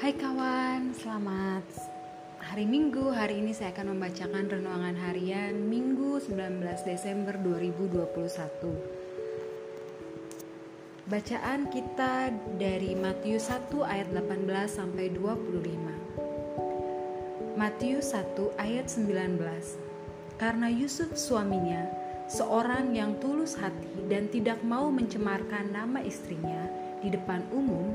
Hai kawan, selamat hari Minggu. Hari ini saya akan membacakan renungan harian Minggu 19 Desember 2021. Bacaan kita dari Matius 1 ayat 18 sampai 25. Matius 1 ayat 19. Karena Yusuf suaminya seorang yang tulus hati dan tidak mau mencemarkan nama istrinya di depan umum,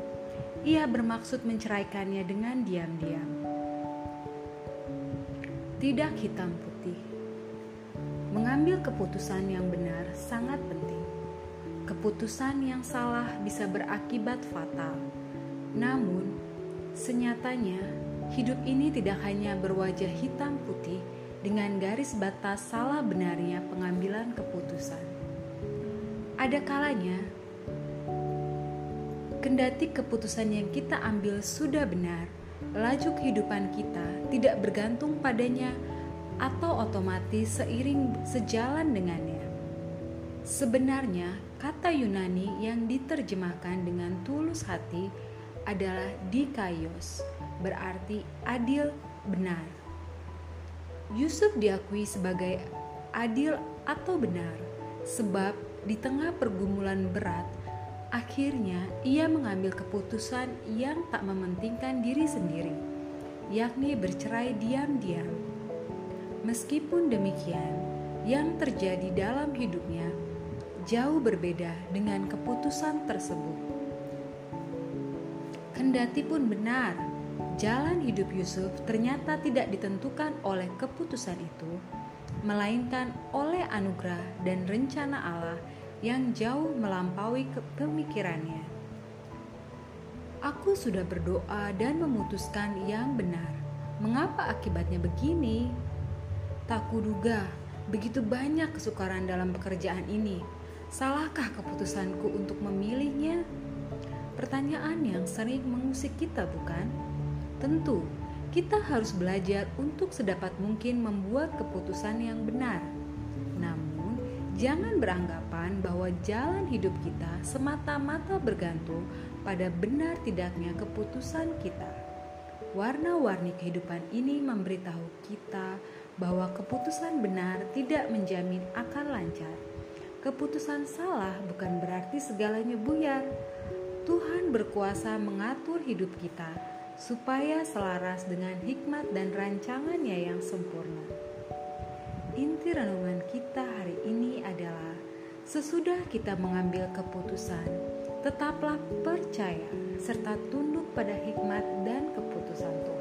ia bermaksud menceraikannya dengan diam-diam. Tidak hitam putih. Mengambil keputusan yang benar sangat penting. Keputusan yang salah bisa berakibat fatal. Namun, senyatanya hidup ini tidak hanya berwajah hitam putih dengan garis batas salah benarnya pengambilan keputusan. Ada kalanya Kendati keputusan yang kita ambil sudah benar, laju kehidupan kita tidak bergantung padanya atau otomatis seiring sejalan dengannya. Sebenarnya, kata Yunani yang diterjemahkan dengan tulus hati adalah dikaios, berarti adil benar. Yusuf diakui sebagai adil atau benar, sebab di tengah pergumulan berat, Akhirnya, ia mengambil keputusan yang tak mementingkan diri sendiri, yakni bercerai diam-diam. Meskipun demikian, yang terjadi dalam hidupnya jauh berbeda dengan keputusan tersebut. Kendati pun benar, jalan hidup Yusuf ternyata tidak ditentukan oleh keputusan itu, melainkan oleh anugerah dan rencana Allah yang jauh melampaui pemikirannya. Aku sudah berdoa dan memutuskan yang benar. Mengapa akibatnya begini? Tak kuduga begitu banyak kesukaran dalam pekerjaan ini. Salahkah keputusanku untuk memilihnya? Pertanyaan yang sering mengusik kita, bukan? Tentu, kita harus belajar untuk sedapat mungkin membuat keputusan yang benar. Jangan beranggapan bahwa jalan hidup kita semata-mata bergantung pada benar tidaknya keputusan kita. Warna-warni kehidupan ini memberitahu kita bahwa keputusan benar tidak menjamin akan lancar. Keputusan salah bukan berarti segalanya buyar. Tuhan berkuasa mengatur hidup kita supaya selaras dengan hikmat dan rancangannya yang sempurna. Inti renungan kita hari ini sesudah kita mengambil keputusan, tetaplah percaya serta tunduk pada hikmat dan keputusan Tuhan.